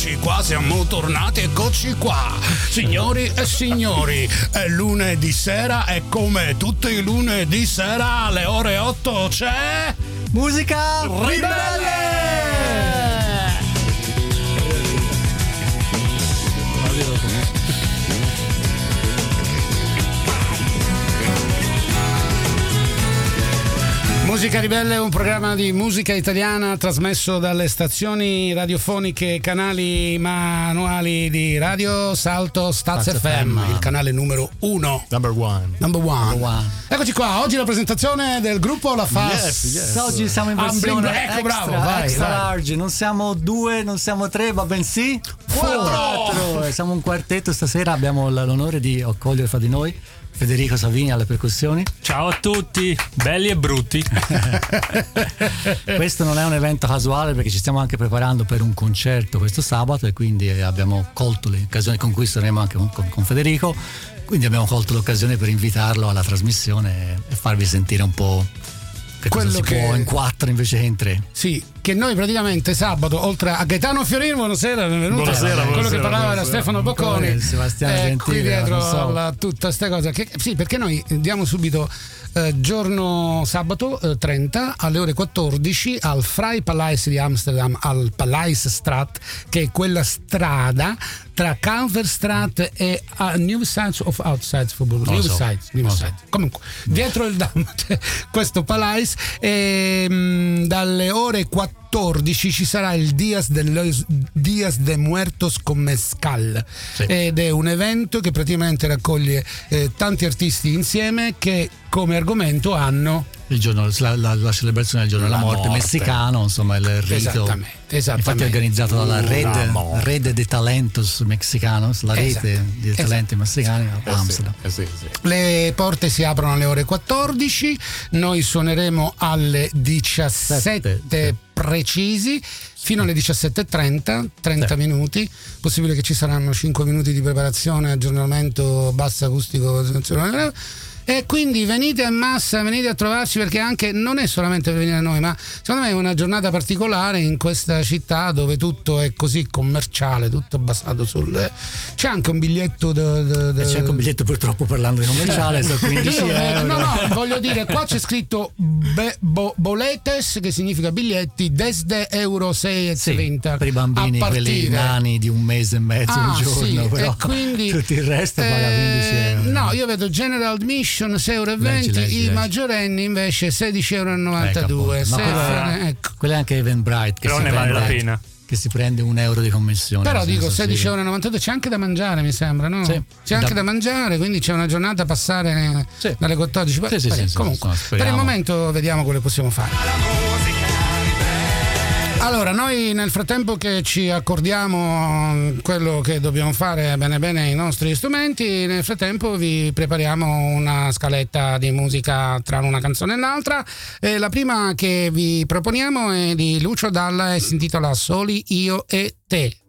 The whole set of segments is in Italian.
eccoci qua, siamo tornati, eccoci qua. Signori e signori, è lunedì sera e come tutti i lunedì sera alle ore 8 c'è... Musica Ribelle! Musica Ribelle è un programma di musica italiana trasmesso dalle stazioni radiofoniche e canali manuali di Radio Salto Staz FM, il canale numero uno. Number one. Number one. Number one. Eccoci qua, oggi la presentazione del gruppo La Fas. Yes, yes. Oggi siamo in Ah, versione bling- ecco, extra, bravo, vai, extra vai. large, non siamo due, non siamo tre, ma bensì quattro. Eh, Siamo un quartetto stasera, abbiamo l'onore di accogliere fra di noi Federico Savini alle percussioni. Ciao a tutti, belli e brutti. Questo non è un evento casuale perché ci stiamo anche preparando per un concerto questo sabato e quindi abbiamo colto l'occasione con cui saremo anche con- con Federico. Quindi abbiamo colto l'occasione per invitarlo alla trasmissione e farvi sentire un po' che cosa Quello si che- può in quattro invece che in tre. Sì, che noi praticamente sabato, oltre a Gaetano Fiorino, buonasera, benvenuto. Buonasera, Quello buonasera, che parlava era buonasera. Stefano Bocconi. Sebastiano eh, Gentile, qui dietro so. alla- tutte queste cose. Che, sì, perché noi diamo subito eh, giorno sabato eh, 30 alle ore 14 al Freipaleis di Amsterdam, al Paleisstraat, che è quella strada tra Kalverstraat e uh, Nieuwsides of Outsides lo so. Nieuwsides, Nieuwsides. Comunque, dietro il Dam questo palais e mm, dalle ore 14 ci sarà il Dias de, los, Dias de Muertos con Mezcal Sì. ed è un evento che praticamente raccoglie eh, tanti artisti insieme che come argomento hanno giorno, la, la- la celebrazione del giorno della La morte, morte. messicano, insomma il rito. Esattamente, esattamente. Infatti è organizzato dalla La Red. Rede de Talentos Mexicanos, la rete Esatto, di esatto. talenti messicani a Eh sì, Amsterdam. eh sì, sì. Le porte si aprono alle ore 14, noi suoneremo alle 17 Sette. precisi fino alle 17.30, 30 Sì. minuti, possibile che ci saranno 5 minuti di preparazione, aggiornamento, basso acustico, e quindi venite in massa, venite a trovarci perché anche non è solamente per venire a noi, ma secondo me è una giornata particolare in questa città dove tutto è così commerciale, tutto basato sul... C'è anche un biglietto... da- da- da- E c'è anche un biglietto purtroppo parlando di commerciale, sono 15 io, eh, euro. no, no, voglio dire, qua c'è scritto be- bo- boletes, che significa biglietti, desde euro 6 e Sì, 30. per i bambini, quelli nani di un mese e mezzo, Ah, un giorno, sì, però quindi, tutto il resto paga 15 eh, euro. No, io vedo General Admission 6,20 euro, Leggi, leggi, i leggi. maggiorenni invece 16,92 euro. Ecco, quella- ecco. Quello è anche Eventbrite che, Però ne vale la pena. che si prende un euro di commissione. Però dico senso, sì. 16,92 euro, c'è anche da mangiare mi sembra, no? Sì. C'è anche Da- da mangiare, quindi c'è una giornata a passare Sì. dalle 14. Sì, sì, Beh, sì, sì, comunque, per il momento vediamo quello che possiamo fare. Allora, noi nel frattempo che ci accordiamo quello che dobbiamo fare bene bene i nostri strumenti, nel frattempo vi prepariamo una scaletta di musica tra una canzone e l'altra. E la prima che vi proponiamo è di Lucio Dalla e si intitola Soli io e te.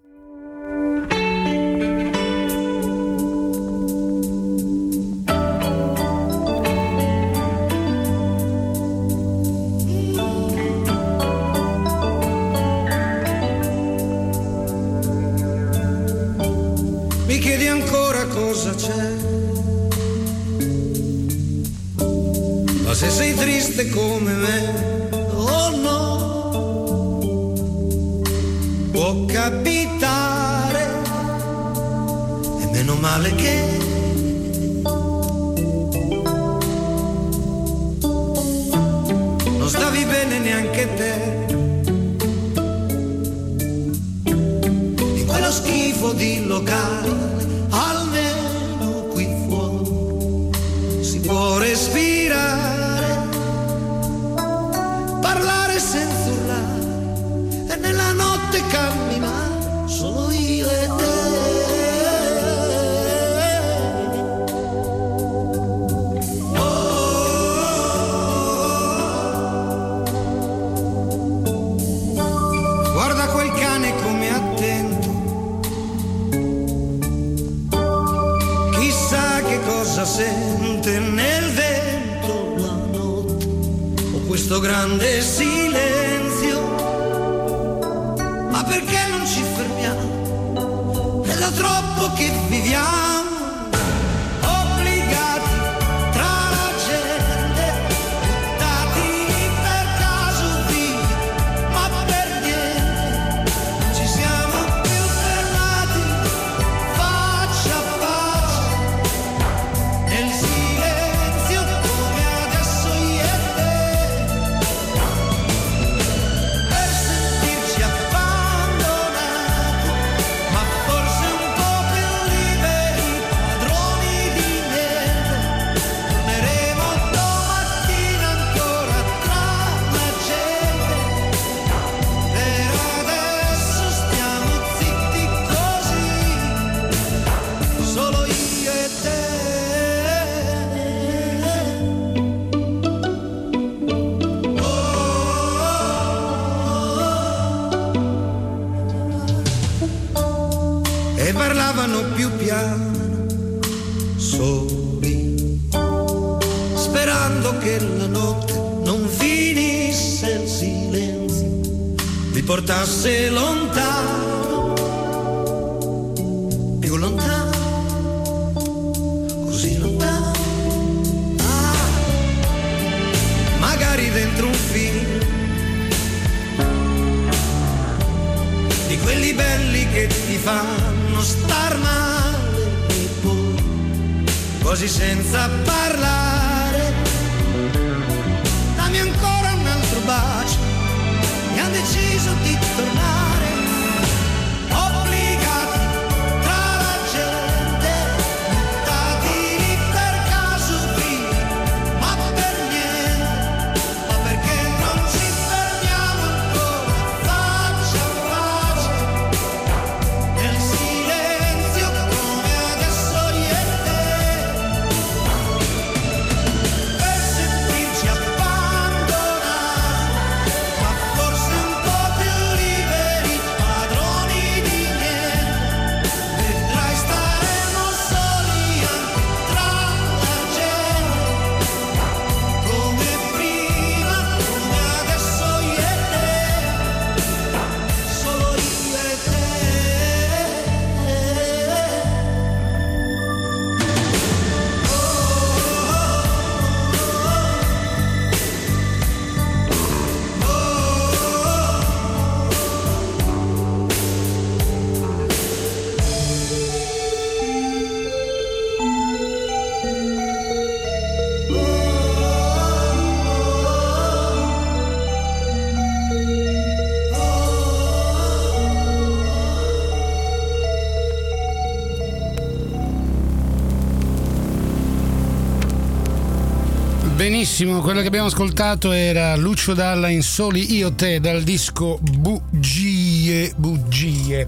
Benissimo, quello che abbiamo ascoltato era Lucio Dalla in Soli Io Te dal disco Bugie, Bugie.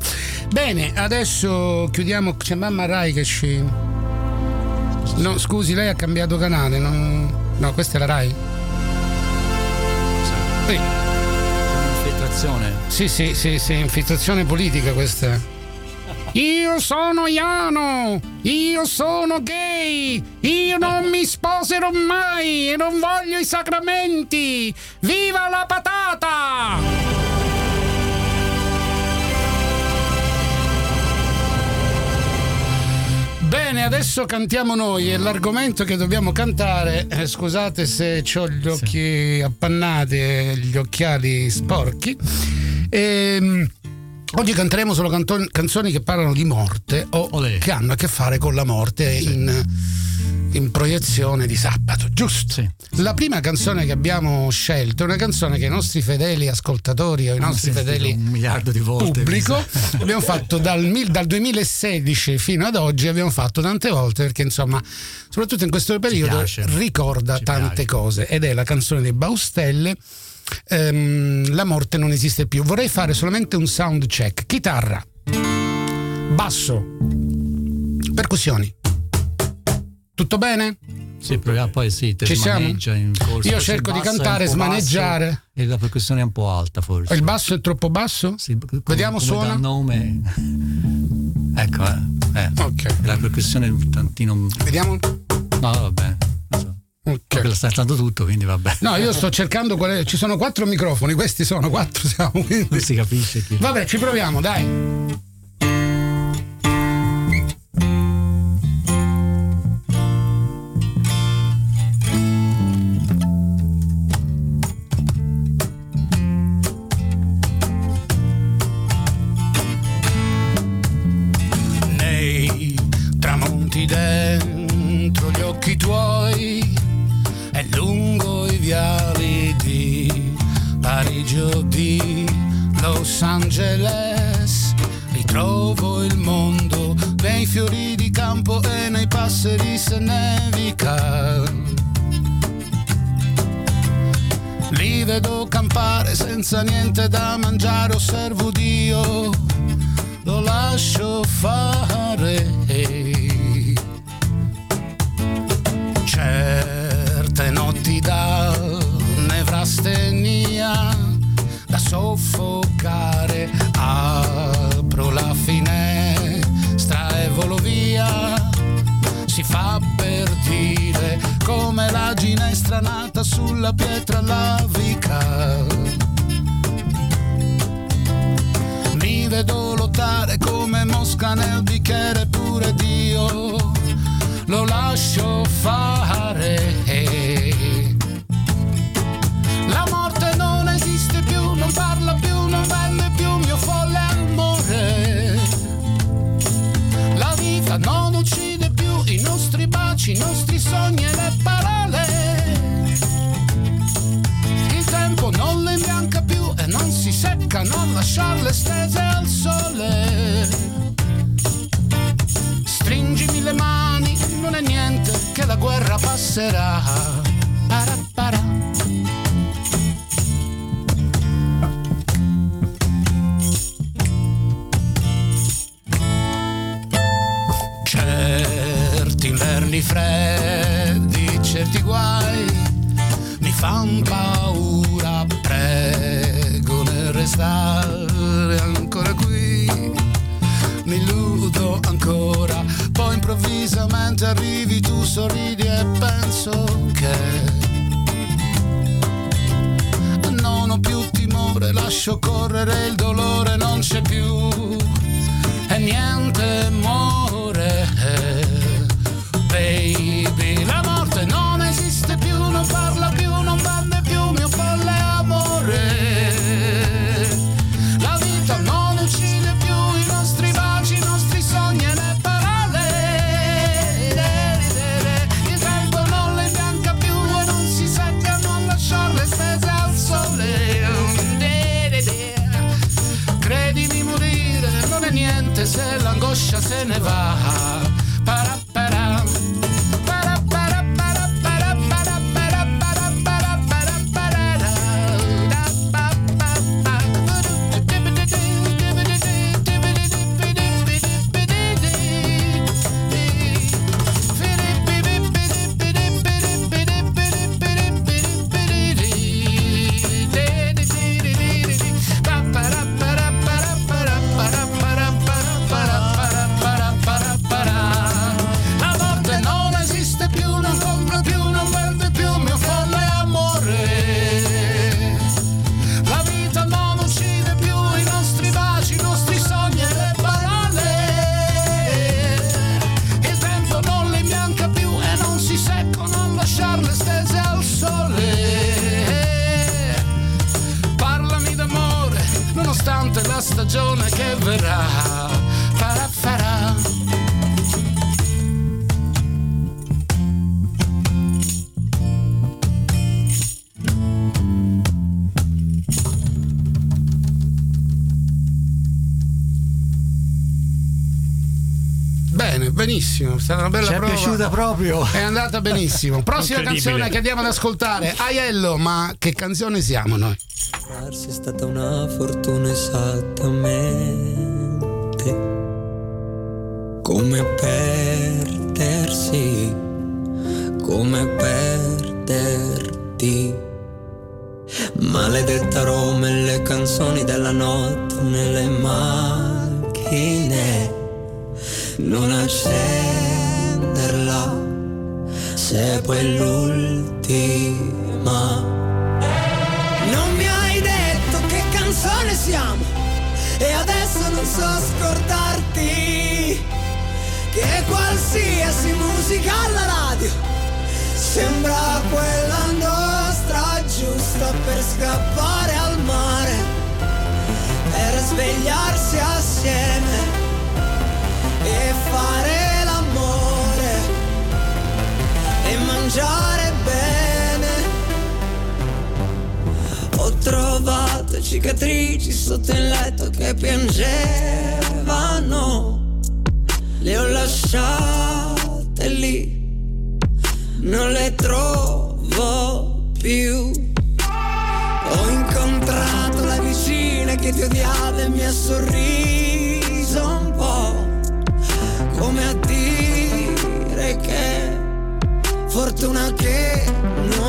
Bene, adesso chiudiamo, c'è mamma Rai che ci... No, scusi, lei ha cambiato canale, non... no, questa è la Rai? Sì. Infiltrazione. Sì, sì, sì, sì, infiltrazione politica questa. Io sono Iano, io sono gay, io non mi sposerò mai e non voglio i sacramenti. Viva la patata! Bene, adesso cantiamo noi e l'argomento che dobbiamo cantare, eh, scusate se ho gli occhi appannati e gli occhiali sporchi. Ehm, Oggi canteremo solo canton- canzoni che parlano di morte o Olè. che hanno a che fare con la morte sì. in, in, proiezione di sabato, giusto? Sì. La prima canzone che abbiamo scelto è una canzone che i nostri fedeli ascoltatori o i nostri fedeli un miliardo di volte pubblico abbiamo fatto dal, dal, 2016 fino ad oggi, abbiamo fatto tante volte perché insomma, soprattutto in questo periodo ricorda Ci tante piace. cose ed è la canzone dei Baustelle ehm, la morte non esiste più. Vorrei fare solamente un sound check. Chitarra, basso, percussioni. Tutto bene? Sì, poi sì, Ci siamo? Io cerco di cantare, smaneggiare. E la percussione è un po' alta forse. Il basso è troppo basso? Sì, come, Vediamo come suona. nome. ecco, eh. eh. Ok. La percussione è un tantino. Vediamo. No, va bene. Perché lo sta saltando tutto, quindi vabbè. No, io sto cercando qual è. Ci sono quattro microfoni, questi sono quattro, siamo. Quindi... Non si capisce chi. Vabbè, ci proviamo, dai. Parigi o di Los Angeles. Ritrovo il mondo nei fiori di campo e nei passeri se nevica. Li vedo campare senza niente da mangiare, osservo Dio, lo lascio fare. Certe notti da nevrastenia soffocare, apro la finestra e volo via. Si fa per dire come la ginestra nata sulla pietra lavica. Mi vedo lottare come mosca nel bicchiere pure Dio, lo lascio fare. Vita non uccide più i nostri baci, i nostri sogni e le parole. Il tempo non le imbianca più e non si secca, non lasciarle stese al sole. Stringimi le mani, non è niente che la guerra passerà. Para, para. Inverni freddi, certi guai mi fan paura, prego nel restare ancora qui. Mi illudo ancora, poi improvvisamente arrivi tu, sorridi e penso che non ho più timore, lascio correre il dolore, non c'è più e niente muore. Benissimo, è stata una bella Ci è prova. piaciuta proprio. È andata benissimo. Prossima canzone che andiamo ad ascoltare. Aiello, ma che canzone siamo noi? Darsi è stata una fortuna esattamente come perdersi, come perderti. Maledetta Roma e le canzoni della notte nelle macchine. Non accenderla se è l'ultima. Non mi hai detto che canzone siamo e adesso non so scordarti che qualsiasi musica alla radio sembra quella nostra giusta per scappare al mare, per svegliarsi assieme fare l'amore e mangiare bene. Ho trovato cicatrici sotto il letto che piangevano, le ho lasciate lì, non le trovo più. Ho incontrato la vicina che ti odiava e mi ha sorriso come a dire che fortuna che non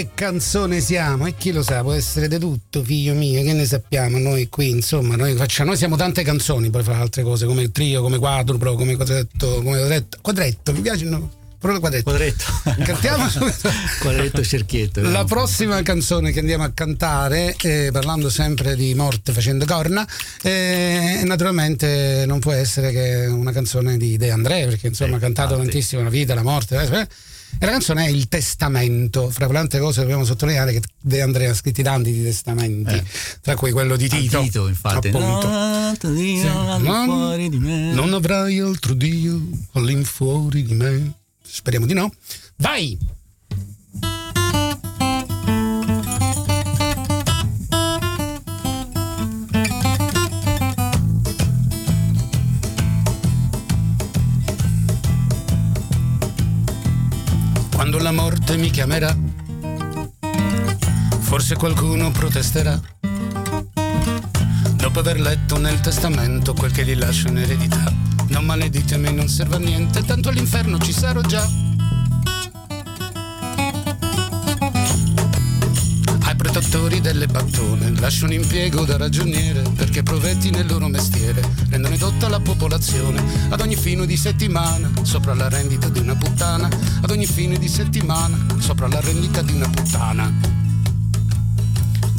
che canzone siamo? E chi lo sa, può essere di tutto, figlio mio, che ne sappiamo noi qui, insomma, noi facciamo, noi siamo tante canzoni, poi fra altre cose, come il trio, come quadruplo, come quadretto, come quadretto, quadretto, mi piace no? Proprio quadretto. Quadretto. Cantiamo. Quadretto cerchietto. La prossima canzone che andiamo a cantare, eh, parlando sempre di morte facendo corna, eh, naturalmente non può essere che una canzone di De André, perché insomma ha Eh, cantato infatti. tantissimo la vita, la morte. eh, e la canzone è Il Testamento. Fra le tante cose dobbiamo sottolineare che De André ha scritti tanti di testamenti, Eh. tra cui quello di Tito. Tito, infatti. Appunto. No, Sì. Non- fuori di me. Non avrai altro Dio all'infuori di me. Speriamo di no. Vai! Morte mi chiamerà, forse qualcuno protesterà. Dopo aver letto nel testamento quel che gli lascio in eredità, non maleditemi, non serve a niente, tanto all'inferno ci sarò già. Ai protettori delle battone lascio un impiego da ragioniere perché provetti nel loro mestiere. Rendono edotta la popolazione. Ad ogni fine di settimana sopra la rendita di una puttana. Ad ogni fine di settimana sopra la rendita di una puttana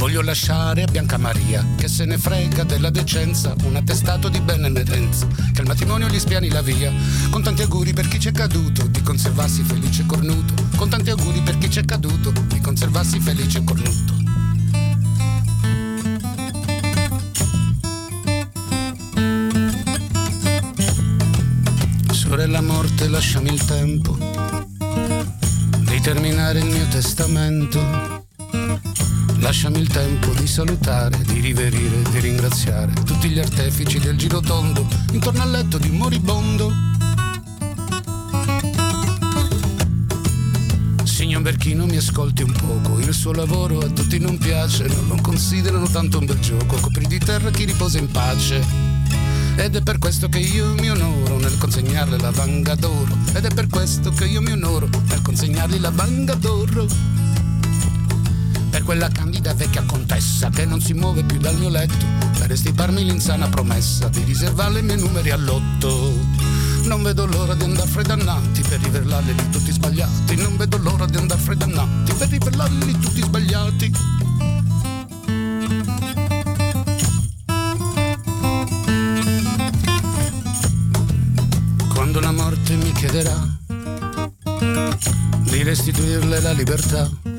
Voglio lasciare a Bianca Maria, che se ne frega della decenza, un attestato di benemerenza, che il matrimonio gli spiani la via. Con tanti auguri per chi c'è caduto, di conservarsi felice e cornuto. Con tanti auguri per chi c'è caduto, di conservarsi felice e cornuto. Sorella morte, lasciami il tempo di terminare il mio testamento. Lasciami il tempo di salutare, di riverire, di ringraziare tutti gli artefici del girotondo intorno al letto di un moribondo. Signor Berchino mi ascolti un poco, il suo lavoro a tutti non piace, non lo considerano tanto un bel gioco, copri di terra chi riposa in pace. Ed è per questo che io mi onoro nel consegnarle la vanga d'oro. Ed è per questo che io mi onoro nel consegnargli la vanga d'oro per quella candida vecchia contessa che non si muove più dal mio letto, per estiparmi l'insana promessa di riservarle i miei numeri all'otto. Non vedo l'ora di andare freddannati per rivelarle lì tutti sbagliati, non vedo l'ora di andare freddannati per rivelarle lì tutti sbagliati. quando la morte mi chiederà di restituirle la libertà.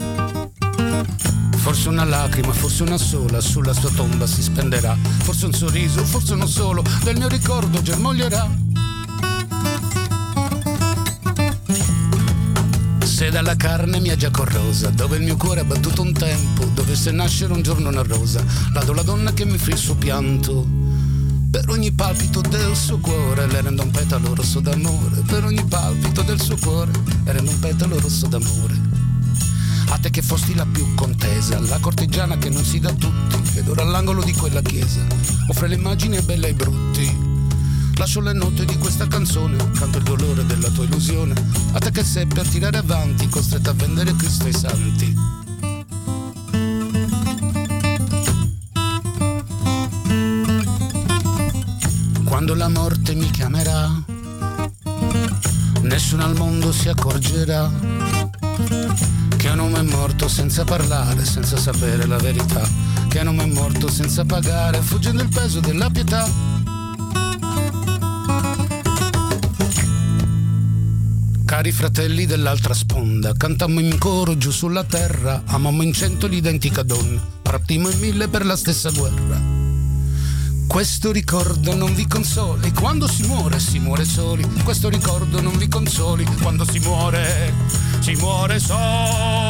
Forse una lacrima, forse una sola, sulla sua tomba si spenderà. Forse un sorriso, forse uno solo, del mio ricordo germoglierà. Se dalla carne mia già corrosa, dove il mio cuore ha battuto un tempo, dovesse nascere un giorno una rosa, lado la donna che mi fa il suo pianto. Per ogni palpito del suo cuore le rendo un petalo rosso d'amore, per ogni palpito del suo cuore le rendo un petalo rosso d'amore. A te che fosti la più contesa, la cortigiana che non si dà tutti, ed ora all'angolo di quella chiesa offre le immagini belle ai brutti. Lascio le note di questa canzone, canto il dolore della tua illusione, a te che sei per tirare avanti, costretta a vendere Cristo ai santi. Quando la morte mi chiamerà, nessuno al mondo si accorgerà è morto senza parlare, senza sapere la verità, che uomo è morto senza pagare, fuggendo il peso della pietà. Cari fratelli dell'altra sponda, cantammo in coro giù sulla terra, amammo in cento l'identica donna, partimmo in mille per la stessa guerra. Questo ricordo non vi consoli, quando si muore si muore soli, questo ricordo non vi consoli, quando si muore si muore soli.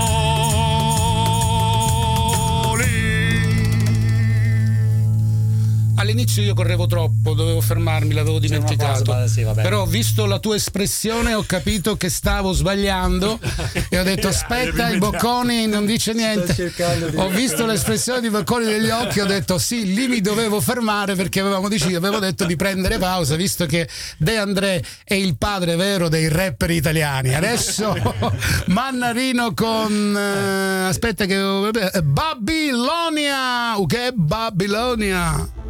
All'inizio io correvo troppo, dovevo fermarmi, l'avevo dimenticato. cosa, sì. Però visto la tua espressione ho capito che stavo sbagliando e ho detto aspetta, il Bocconi non dice niente. Ho visto l'espressione di Bocconi negli occhi, ho detto sì, lì mi dovevo fermare perché avevamo deciso, avevo detto di prendere pausa visto che De André è il padre vero dei rapper italiani. Adesso Mannarino con eh, aspetta che eh, Babilonia, uh, che è Babilonia?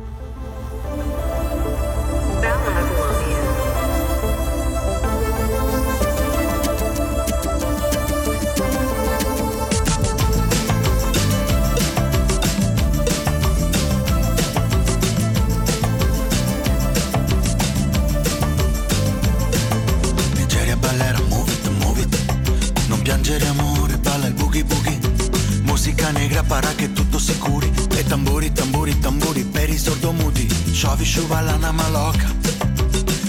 It, move it Non piangere amore, balla il boogie boogie. Musica negra para che tutto si curi. E tamburi, tamburi, tamburi per i sordomuti Sciavi, sciuvala, una maloca.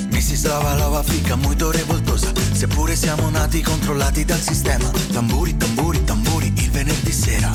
Mrs. Lava, lava fica, molto revoltosa Seppure siamo nati controllati dal sistema. Tamburi, tamburi, tamburi, il venerdì sera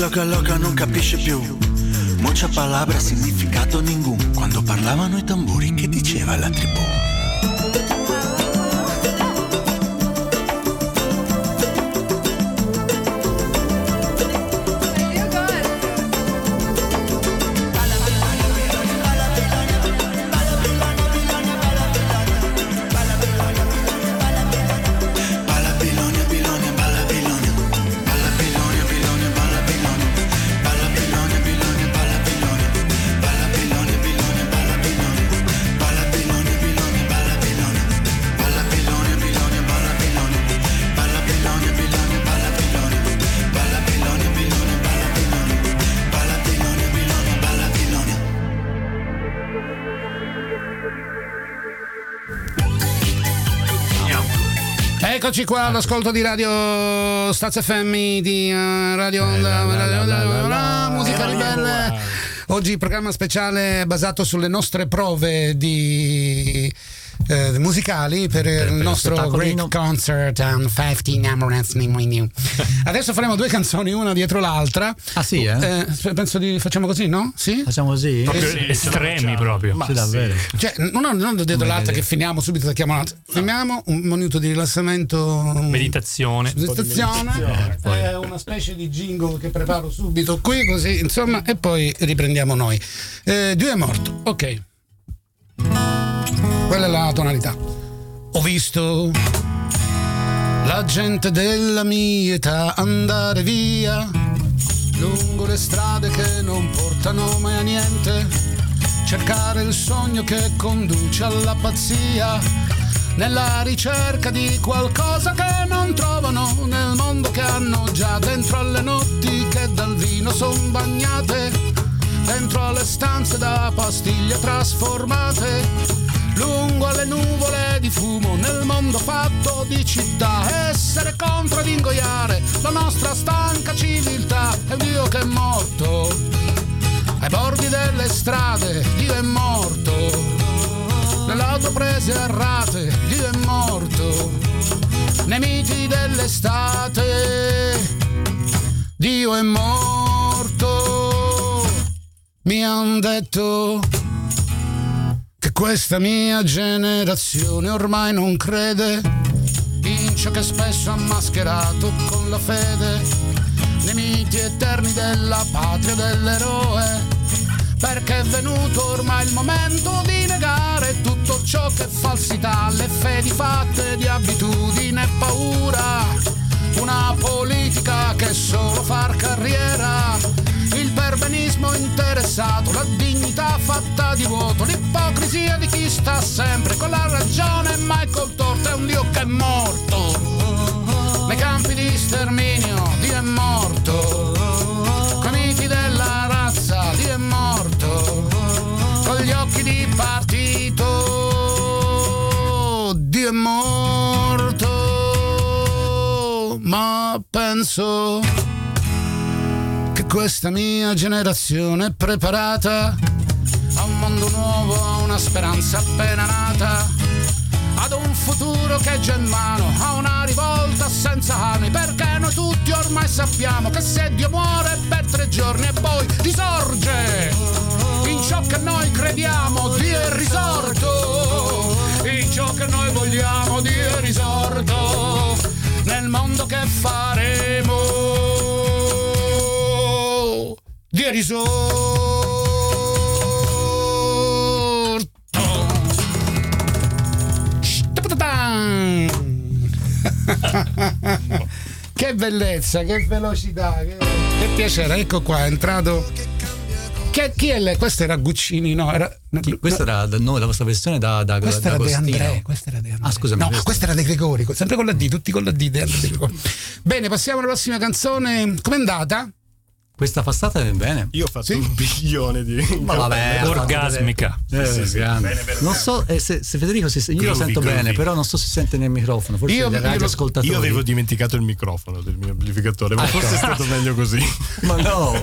Loca Loca non capisce più Mucha palabra, significato ningun Quando parlavano i tamburi, che diceva la tribù? Eccoci qua all'ascolto di Radio Staz FM di uh, Radio Onda, musica ribelle. Oggi programma speciale basato sulle nostre prove di eh, musicali per, per il nostro Great Concert and 15 Amarants Adesso faremo due canzoni una dietro l'altra. Ah sì, eh? eh penso di facciamo così, no? Sì? Facciamo così? Proprio sì, estremi proprio. Ma sì, davvero. Cioè, non, non dietro l'altra che finiamo subito la chiamata. Finiamo un minuto di rilassamento. Meditazione. Meditazione. Eh, una specie di jingle che preparo subito qui così, insomma, e poi riprendiamo noi. Eh, Dio è morto. Ok. Quella è la tonalità. Ho visto la gente della mia età andare via lungo le strade che non portano mai a niente, cercare il sogno che conduce alla pazzia, nella ricerca di qualcosa che non trovano nel mondo che hanno già dentro alle notti che dal vino son bagnate, dentro alle stanze da pastiglie trasformate lungo alle nuvole di fumo nel mondo fatto di città. Essere contro ed ingoiare la nostra stanca civiltà. È un Dio che è morto ai bordi delle strade. Dio è morto nelle autoprese errate. Dio è morto nei miti dell'estate. Dio è morto. Mi han detto che questa mia generazione ormai non crede in ciò che spesso ha mascherato con la fede nei miti eterni della patria dell'eroe perché è venuto ormai il momento di negare tutto ciò che è falsità, le fedi fatte di abitudine e paura, una politica che solo far carriera il perbenismo interessato, la dignità fatta di vuoto, l'ipocrisia di chi sta sempre con la ragione e mai col torto, è un Dio che è morto. Nei campi di sterminio, Dio è morto. Con i miti della razza, Dio è morto. Con gli occhi di partito, Dio è morto. Ma penso questa mia generazione è preparata a un mondo nuovo, a una speranza appena nata, ad un futuro che è già in mano, a una rivolta senza armi, perché noi tutti ormai sappiamo che se Dio muore per tre giorni e poi risorge, in ciò che noi crediamo Dio è risorto, in ciò che noi vogliamo Dio è risorto, nel mondo che faremo di risorto. che bellezza, che velocità, che, che piacere. Ecco qua, è entrato. Che, chi è lei? Questo era Guccini, no? Era, questa no, era da, no, la vostra versione da, da, questa da era De André, questa era De André. Ah, scusami. No, questa, questa era De Gregori, sempre con la D, tutti con la D. De Bene, passiamo alla prossima canzone. Com'è andata? Questa passata è bene. Io ho fatto sì? un bilione di. Ma vabbè, orgasmica. Eh, sì, sì, bene, bene, non so eh, se, se, Federico si, io groovy, lo sento groovy. bene, però non so se si sente nel microfono. Forse io, io, io avevo dimenticato il microfono del mio amplificatore, ma ecco. forse è stato meglio così. ma no.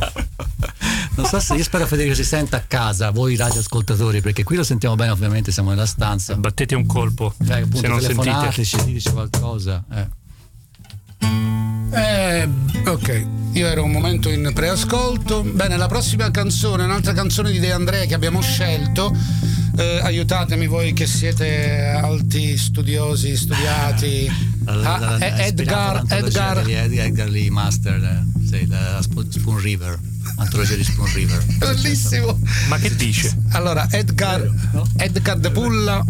Non so se io spero Federico si senta a casa, voi radioascoltatori, perché qui lo sentiamo bene, ovviamente siamo nella stanza. Battete un colpo. Eh, appunto, se non sentite. ci dice qualcosa. Eh. Eh, ok, io ero un momento in preascolto. Bene, la prossima canzone, un'altra canzone di De Andrea che abbiamo scelto. Eh, aiutatemi voi che siete alti, studiosi, studiati. Ah, Edgar, Edgar, Edgar Lee Master, eh, sì, la Spoon River, antologia di Spoon River. Bellissimo. Ma che dice? Allora, Edgar, Edgar De Pulla.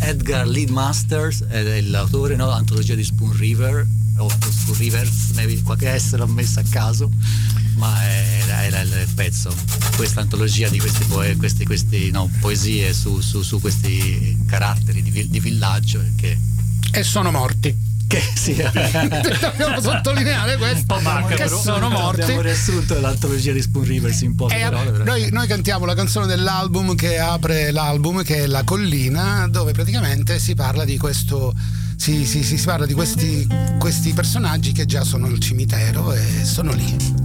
Edgar Lee Masters è l'autore, no? Antologia di Spoon River o su Rivers, qualche essere l'ho messo a caso, ma era, era il pezzo, questa antologia di queste, poe, questi, questi no, poesie su, su, su, questi caratteri di, di villaggio che... E sono morti. Che sì, dobbiamo sottolineare questo manca, che però. sono morti. abbiamo riassunto l'antologia di Spoon Rivers in poche parole noi, noi, cantiamo la canzone dell'album che apre l'album che è La collina dove praticamente si parla di questo si, si, si parla di questi, questi personaggi che già sono al cimitero e sono lì.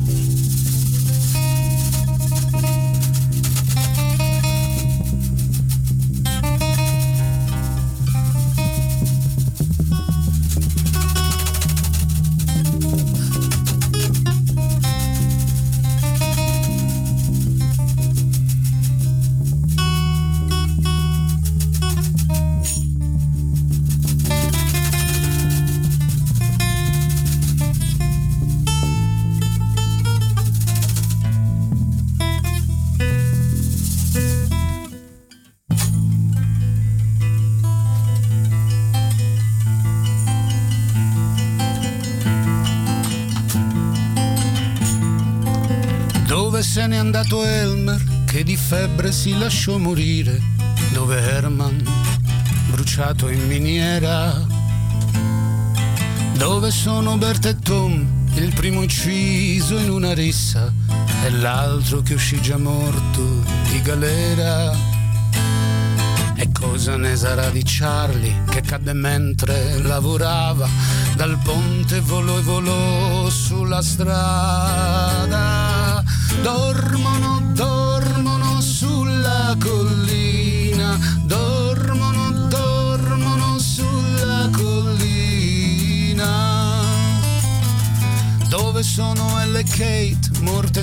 Febbre si lasciò morire, dove Herman bruciato in miniera, dove sono Bert e Tom, il primo ucciso in una rissa e l'altro che uscì già morto di galera. E cosa ne sarà di Charlie che cadde mentre lavorava, dal ponte volò e volò sulla strada dormono,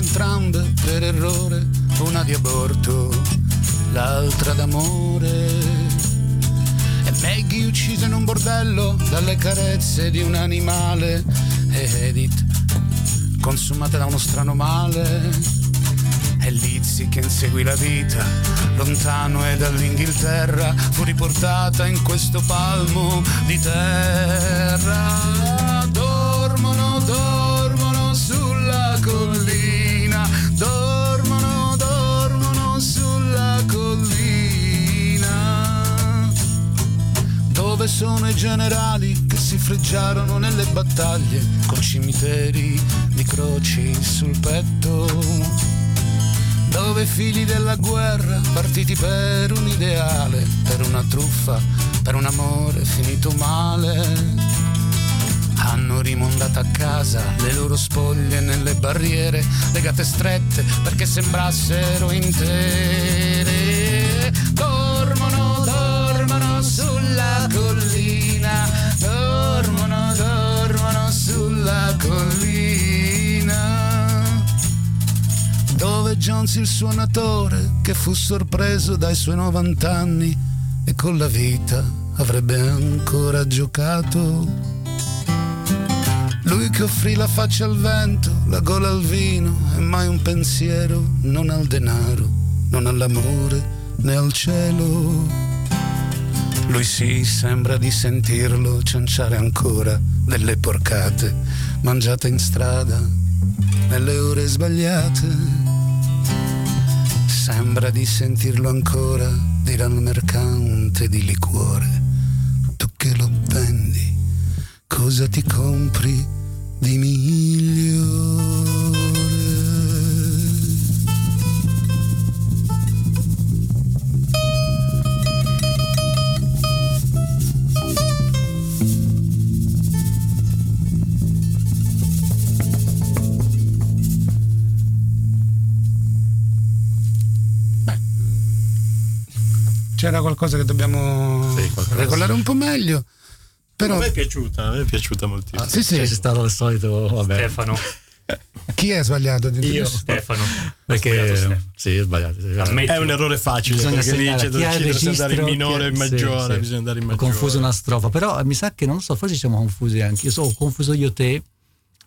entrambe per errore, una di aborto, l'altra d'amore. E Maggie uccisa in un bordello dalle carezze di un animale e Edith consumate da uno strano male. E Lizzie che inseguì la vita, lontano e dall'Inghilterra, fu riportata in questo palmo di terra. Sono i generali che si freggiarono nelle battaglie, con cimiteri di croci sul petto, dove figli della guerra, partiti per un ideale, per una truffa, per un amore finito male, hanno rimondato a casa le loro spoglie nelle barriere, legate strette perché sembrassero intere. Sulla collina, dormono, dormono sulla collina dove Jones il suonatore che fu sorpreso dai suoi 90 anni e con la vita avrebbe ancora giocato. Lui che offrì la faccia al vento, la gola al vino e mai un pensiero, non al denaro, non all'amore né al cielo. Lui sì, sembra di sentirlo cianciare ancora delle porcate mangiate in strada nelle ore sbagliate Sembra di sentirlo ancora dire al mercante di liquore. Tu che lo vendi, cosa ti compri di migliore? C'era qualcosa che dobbiamo sì, regolare un po' meglio. Però... A me è piaciuta, a me è piaciuta moltissimo. Ah, sì, sì. C'è stato il solito vabbè. Stefano. Chi è sbagliato? Io, Stefano. Perché sì, è sbagliato. È un errore facile bisogna perché lì c'è da andare in minore e in maggiore. Sì, bisogna andare in maggiore. Ho confuso una strofa, però mi sa che non so, forse siamo confusi anche. Io so, ho confuso io te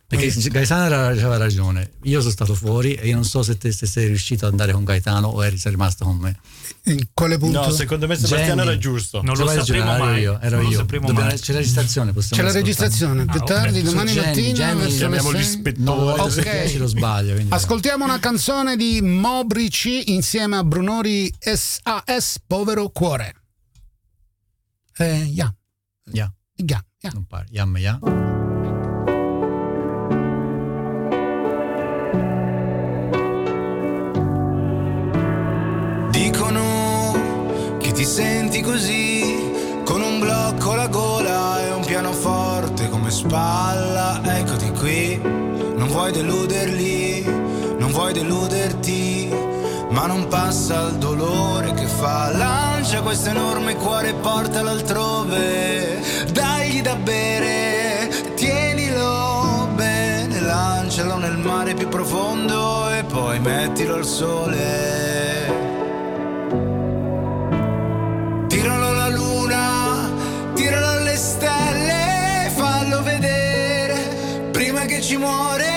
perché Gaetano aveva ragione, io sono stato fuori e io non so se te se sei riuscito ad andare con Gaetano o eri rimasto con me. In quale punto? No, secondo me Sebastiano Jenny. era giusto. Non lo sapremo ero mai. Io, ero io. Dobbiamo, c'è la registrazione, C'è la registrazione, più ah, tardi, okay. domani Jenny, mattina. Jenny, chiamiamo gli ispettori. No, ok, lo sbaglio. Ascoltiamo una canzone di Mobrici insieme a Brunori SAS, Povero Cuore. Eh, yeah. Yeah. Yeah, yeah. Non pare. Yam, yeah. ti senti così, con un blocco alla gola e un pianoforte come spalla, eccoti qui, non vuoi deluderli, non vuoi deluderti, ma non passa il dolore che fa, lancia questo enorme cuore e portalo altrove, dagli da bere, tienilo bene, lancialo nel mare più profondo e poi mettilo al sole. Ci muore.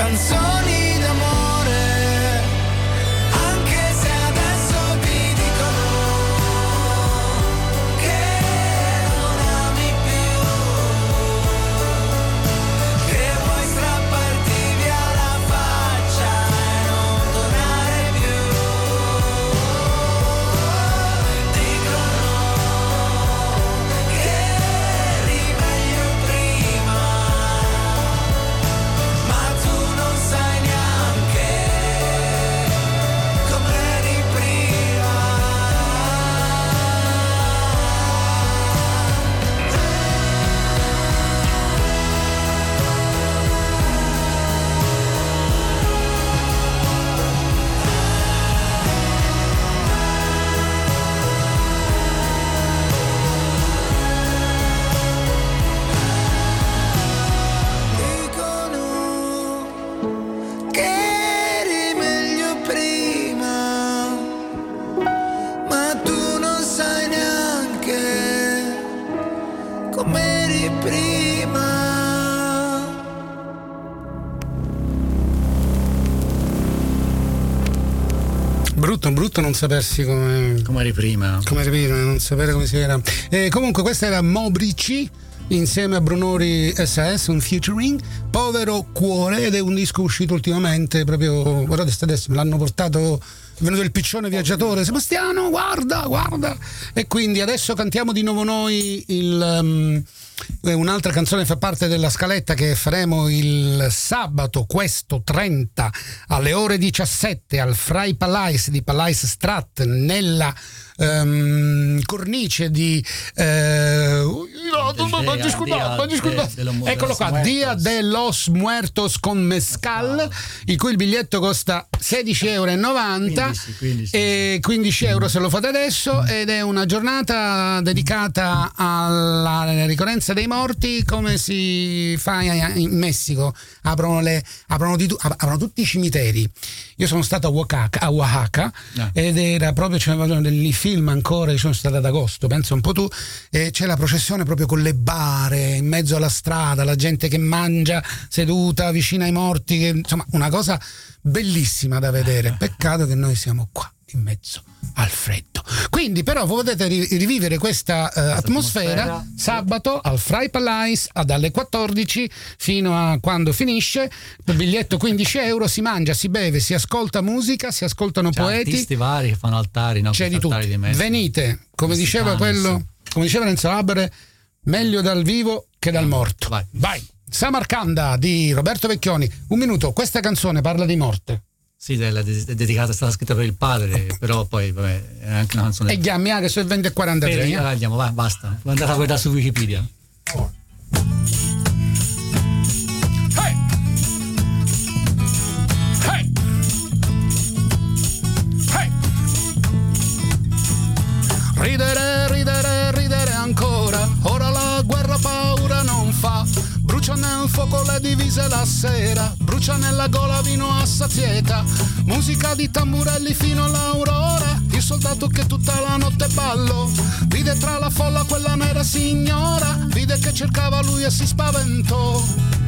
Canzoni non sapersi come. Come eri prima. Come eri prima, non sapere come si era. E comunque, questa era Mobrici insieme a Brunori SAS, un featuring. Povero cuore, ed è un disco uscito ultimamente. Proprio, guardate, adesso me l'hanno portato. È venuto il piccione viaggiatore, Sebastiano, guarda, guarda. E quindi adesso cantiamo di nuovo noi il. um, un'altra canzone fa parte della scaletta che faremo il sabato, questo 30 alle ore 17 al Fry Palais di Palais Strat nella ehm, cornice di eh, los eccolo qua Muertos. Dia de los Muertos con Mescal il cui il biglietto costa 16,90 euro 15, 15. e 15 euro se lo fate adesso ed è una giornata dedicata alla ricorrenza dei morti come si fa in Messico? Aprono, le, aprono, di aprono tutti i cimiteri. Io sono stato a Oaxaca, a Oaxaca Ah. ed era proprio c'erano dei film ancora io sono stato ad agosto penso un po' tu e c'è la processione proprio con le bare in mezzo alla strada la gente che mangia seduta vicino ai morti che- insomma una cosa bellissima da vedere. Peccato che noi siamo qua in mezzo al freddo quindi però voi potete ri- rivivere questa eh, atmosfera, atmosfera. sabato al Fry Palais a- dalle 14 fino a quando finisce il biglietto 15 euro si mangia si beve si ascolta musica si ascoltano C'è poeti artisti vari che fanno altari, no? c'è di tutto. Messi. Venite, come diceva quello, come diceva Renzo Labere, meglio dal vivo che dal morto. Vai. Vai. Samarcanda di Roberto Vecchioni. Un minuto, questa canzone parla di morte. Sì, è dedicata, è stata scritta per il padre, però poi vabbè, è anche una canzone. E chiami anche se 20 e 43. Per, eh? Ah, andiamo, va, basta. Andate a guardare su Wikipedia. Hey! Hey! Hey! Ridere mise la sera, brucia nella gola vino a sazieta, musica di tamburelli fino all'aurora, il soldato che tutta la notte ballo, vide tra la folla quella nera signora, vide che cercava lui e si spaventò.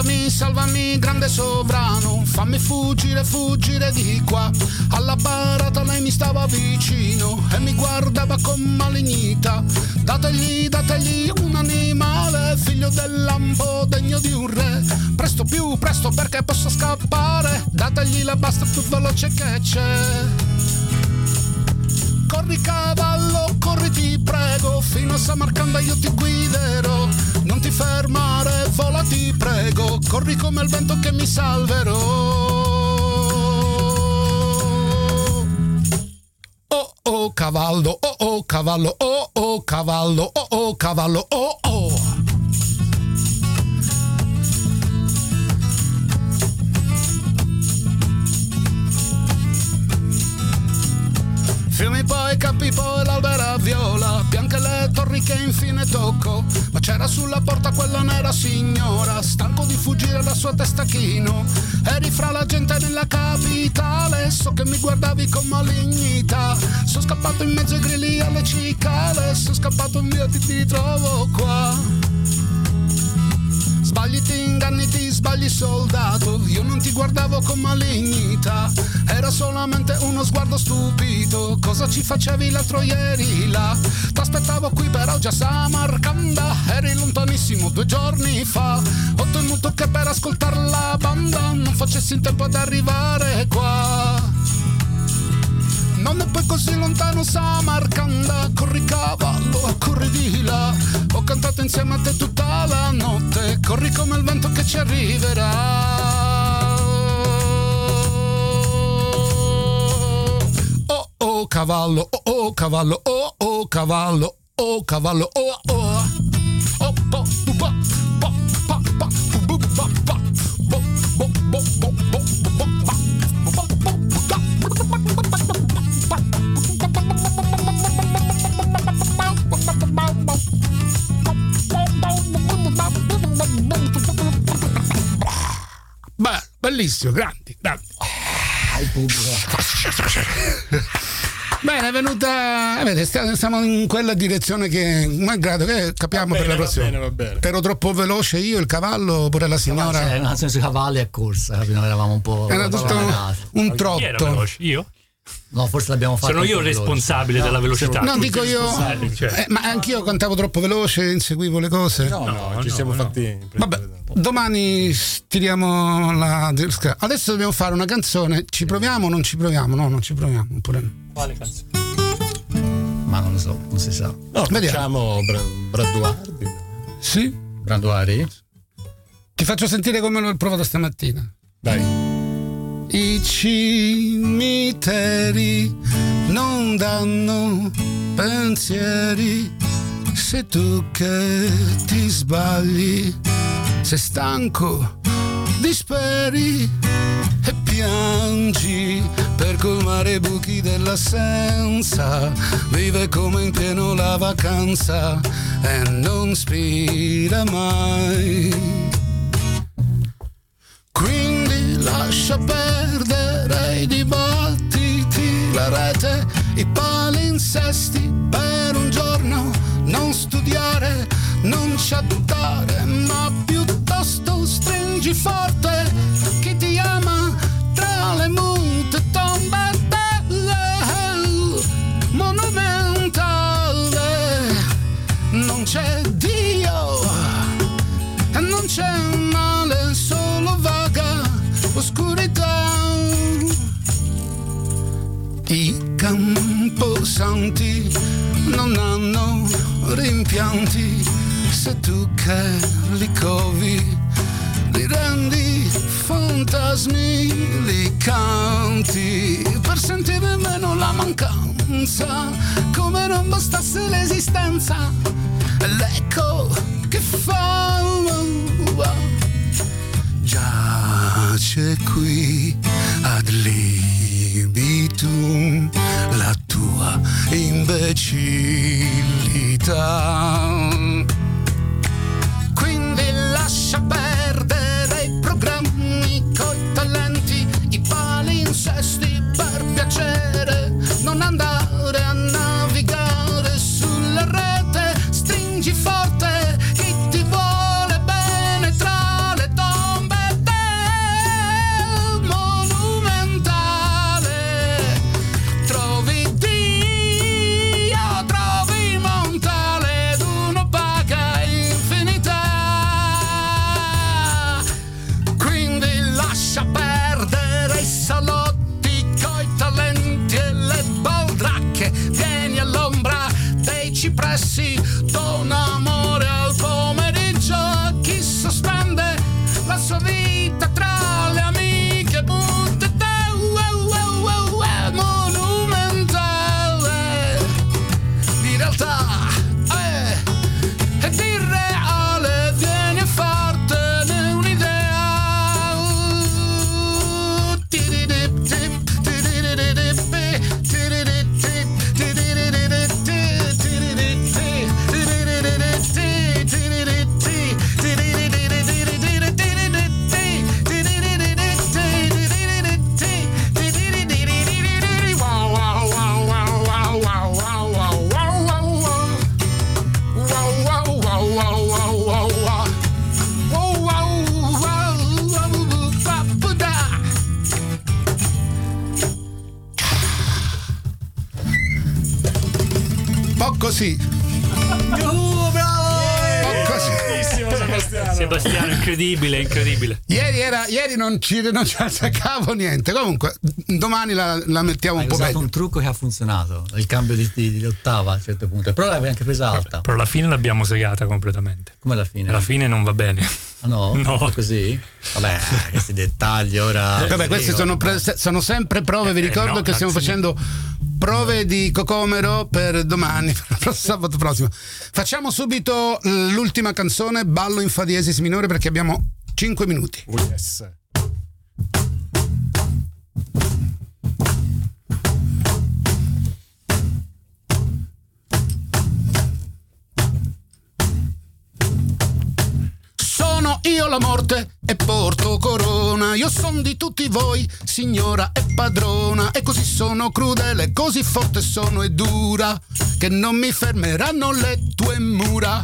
Salvami, salvami, grande sovrano, fammi fuggire, fuggire di qua. Alla barata lei mi stava vicino e mi guardava con malignità. Dategli, dategli un animale, figlio del lampo, degno di un re. Presto più, presto perché posso scappare. Dategli la basta più veloce che c'è. Corri cavallo, corri ti prego, fino a Samarcanda io ti guiderò. Non ti fermare, vola ti prego, corri come il vento che mi salverò. Oh oh cavallo, oh oh cavallo, oh oh cavallo, oh oh cavallo, oh oh. Fiumi poi, campi poi, l'albera viola, bianche le torri che infine tocco, ma c'era sulla porta quella nera signora, stanco di fuggire dal suo testa chino, eri fra la gente nella capitale, so che mi guardavi con malignità, sono scappato in mezzo ai grilli alle cicale, sono scappato via ti, ti trovo qua. Sbagli ti inganni ti sbagli soldato. Io non ti guardavo con malignità. Era solamente uno sguardo stupito. Cosa ci facevi l'altro ieri là? T'aspettavo qui però già Samarcanda. Eri lontanissimo due giorni fa. Ho temuto che per ascoltare la banda Non facessi in tempo ad arrivare qua non è poi così lontano Samarcanda Corri cavallo, corri di là. Ho cantato insieme a te tutta la notte Corri come il vento che ci arriverà. Oh oh cavallo, oh oh cavallo, oh oh cavallo, oh cavallo, oh oh. Oh oh, bellissimo, grandi, grandi. Ah, il pubblico. Bene, è venuta. Eh, vede, stiamo in quella direzione che, malgrado che capiamo bene, per la prossima. Va bene, va bene. Ero troppo veloce io, il cavallo, pure la signora. Cioè, nel senso cavalli a corsa, eravamo un po'. Era tutto un, un trotto. Io? No, forse l'abbiamo fatto. Sono io il responsabile no, della velocità. No, dico io. Cioè. Eh, ma anch'io cantavo troppo veloce, inseguivo le cose. No, no, no ci siamo fatti. Vabbè, domani tiriamo la. Adesso dobbiamo fare una canzone. Ci proviamo o non ci proviamo? No, non ci proviamo. Oppure. Quale canzone? Ma non lo so, non si sa. No, facciamo Branduardi. Sì? Branduardi? Ti faccio sentire come l'ho provato stamattina. Dai i cimiteri non danno pensieri. Se tu che ti sbagli sei stanco disperi e piangi per colmare i buchi dell'assenza. Vive come in pieno la vacanza e non spira mai lascia perdere i dibattiti, la rete, i palinsesti per un giorno. Non studiare, non chattare, ma piuttosto stringi forte chi ti ama tra le mute oscurità. I camposanti non hanno rimpianti. Se tu che li covi li rendi fantasmi, li canti. Per sentire meno la mancanza, come non bastasse l'esistenza, l'eco che fa giace qui ad libitum la tua imbecillità. Quindi lascia perdere i programmi coi talenti, i palinsesti per piacere, non andare a navigare sulla rete, stringi forte non ci, non ci azzeccavo niente. Comunque, domani la, la mettiamo Hai un po' meglio. un trucco che ha funzionato, il cambio di, di- di ottava a un certo punto, però l'avevi anche presa alta, Però alla fine l'abbiamo segata completamente. come alla fine. Alla fine non va bene. Ah no? No. Così? Vabbè, questi dettagli ora... Vabbè, queste sono, pre- sono sempre prove, vi Eh, ricordo no, che stiamo facendo prove di cocomero per domani, per sabato prossimo. Facciamo subito l'ultima canzone, ballo in fa diesis minore perché abbiamo 5 minuti. Oh, yes. Io la morte e porto corona. Io son di tutti voi, signora e padrona. E così sono crudele, così forte sono e dura, che non mi fermeranno le tue mura.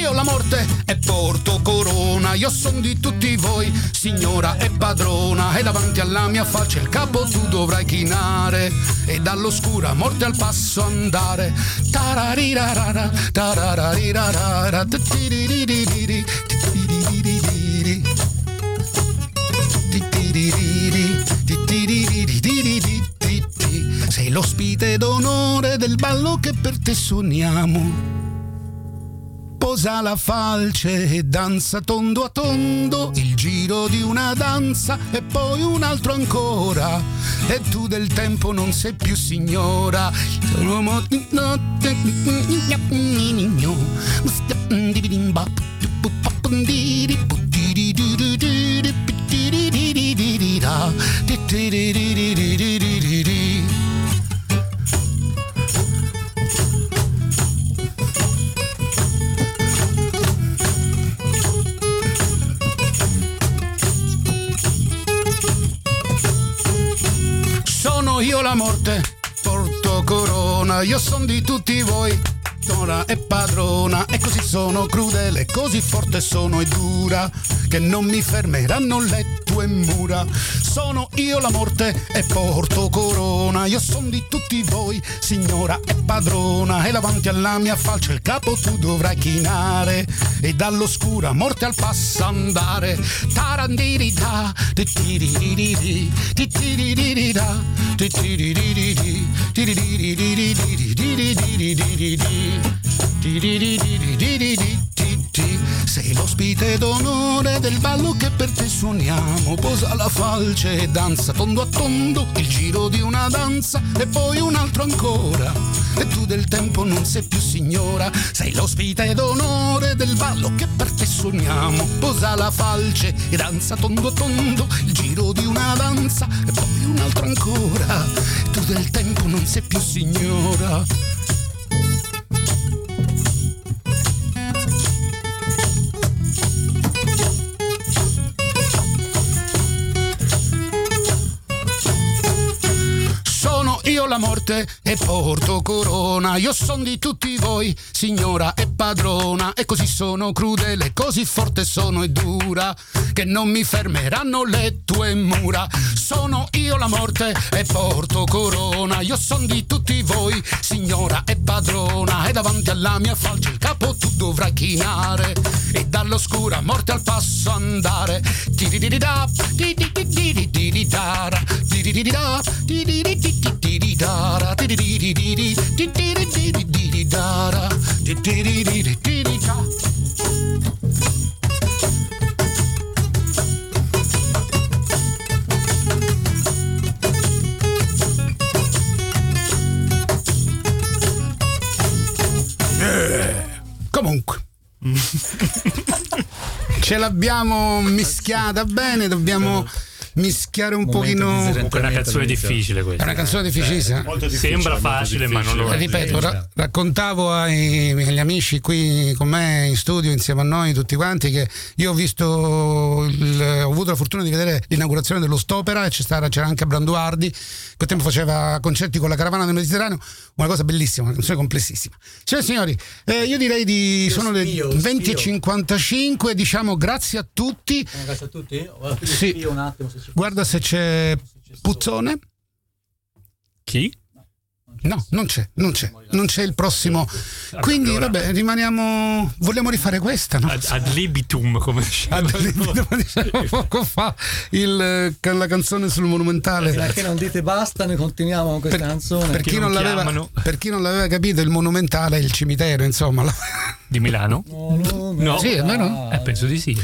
Io la morte e porto corona. Io son di tutti voi, signora e padrona. E davanti alla mia faccia il capo tu dovrai chinare. E dall'oscura morte al passo andare. Tararirarara, tarararirarara, titiririri, titiririri. Titiriri, titiriri, titi. Sei l'ospite d'onore del ballo che per te suoniamo. Posa la falce e danza tondo a tondo, il giro di una danza e poi un altro ancora. E tu del tempo non sei più signora. L'uomo io son di tutti voi. Donna e padrona, e così sono crudele, così forte sono e dura, che non mi fermeranno le tue mura. Sono io la morte e porto corona, io son di tutti voi, signora e padrona, e davanti alla mia falce il capo tu dovrai chinare, e dall'oscura morte al passo andare. Tarandirida, titiririri, titiririda, titiririri, titiririri, sei l'ospite d'onore del ballo che per te suoniamo. Posa la falce e danza tondo a tondo, il giro di una danza e poi un altro ancora. e tu del tempo non sei più signora. Sei l'ospite d'onore del ballo che per te suoniamo. Posa la falce e danza tondo tondo, il giro di una danza e poi un altro ancora. E tu del tempo non sei più signora. La morte e porto corona. Io son di tutti voi, signora e padrona. E così sono crudele, così forte sono e dura, che non mi fermeranno le tue mura. Sono io la morte e porto corona. Io son di tutti voi, signora e padrona. E davanti alla mia falce il capo tu chinare. E dall'oscura morte al passo andare. Tirididida, tiridididididara, ce l'abbiamo mischiata bene, dobbiamo mischiare un pochino. Comunque è una canzone difficile questa. È una canzone difficilissima. Eh, difficile Sembra facile, ma non lo è. Ripeto, ra- raccontavo ai, agli amici qui con me in studio insieme a noi tutti quanti che io ho visto, il, ho avuto la fortuna di vedere l'inaugurazione dello Stopera e c'era, c'era anche Branduardi, che tempo faceva concerti con la caravana del Mediterraneo, una cosa bellissima, una canzone complessissima. Cioè, signori, eh, io direi di. Io sono spio, le 20.55, diciamo grazie a tutti. Grazie a tutti? Sì. un attimo se Guarda se c'è Puzzone. Chi? No, non c'è, non c'è, non c'è il prossimo. Quindi, vabbè, rimaniamo. Vogliamo rifare questa, no? Ad, ad libitum, come ad libitum, diciamo poco fa il, la canzone sul monumentale. Perché non dite basta, noi continuiamo con questa per, canzone. Per chi, non per chi, non l'aveva, capito, il monumentale è il cimitero, insomma. Di Milano? No, no, no. Sì, è vero? Eh, penso di sì.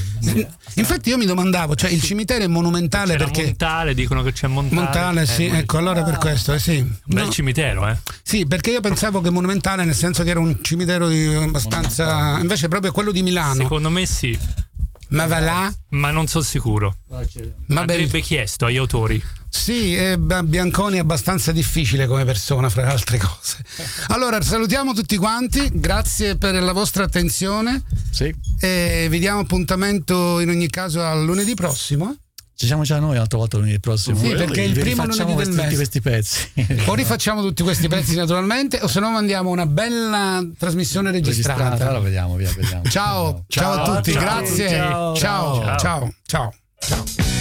Infatti io mi domandavo, cioè il cimitero è monumentale C'era perché... Montale, dicono che c'è Montale. Montale, eh, sì, ecco, allora per questo, eh, sì. Bel cimitero, eh? Sì, perché io pensavo che monumentale nel senso che era un cimitero abbastanza... Invece proprio quello di Milano. Secondo me sì. Ma va là? Ma non sono sicuro. Ma Andrebbe chiesto agli autori. Sì, eh, Bianconi è abbastanza difficile come persona, fra le altre cose. Allora, salutiamo tutti quanti, grazie per la vostra attenzione. Sì. E vi diamo appuntamento in ogni caso al lunedì prossimo. Eh? Ci siamo già noi l'altra volta lunedì prossimo. Sì, perché il primo lunedì del mese. Tutti questi pezzi. o rifacciamo tutti questi pezzi naturalmente, o se no mandiamo una bella trasmissione registrata. registrata allora vediamo, via, vediamo. Ciao, ciao, ciao, a tutti, ciao, grazie. ciao, ciao. ciao. ciao. ciao.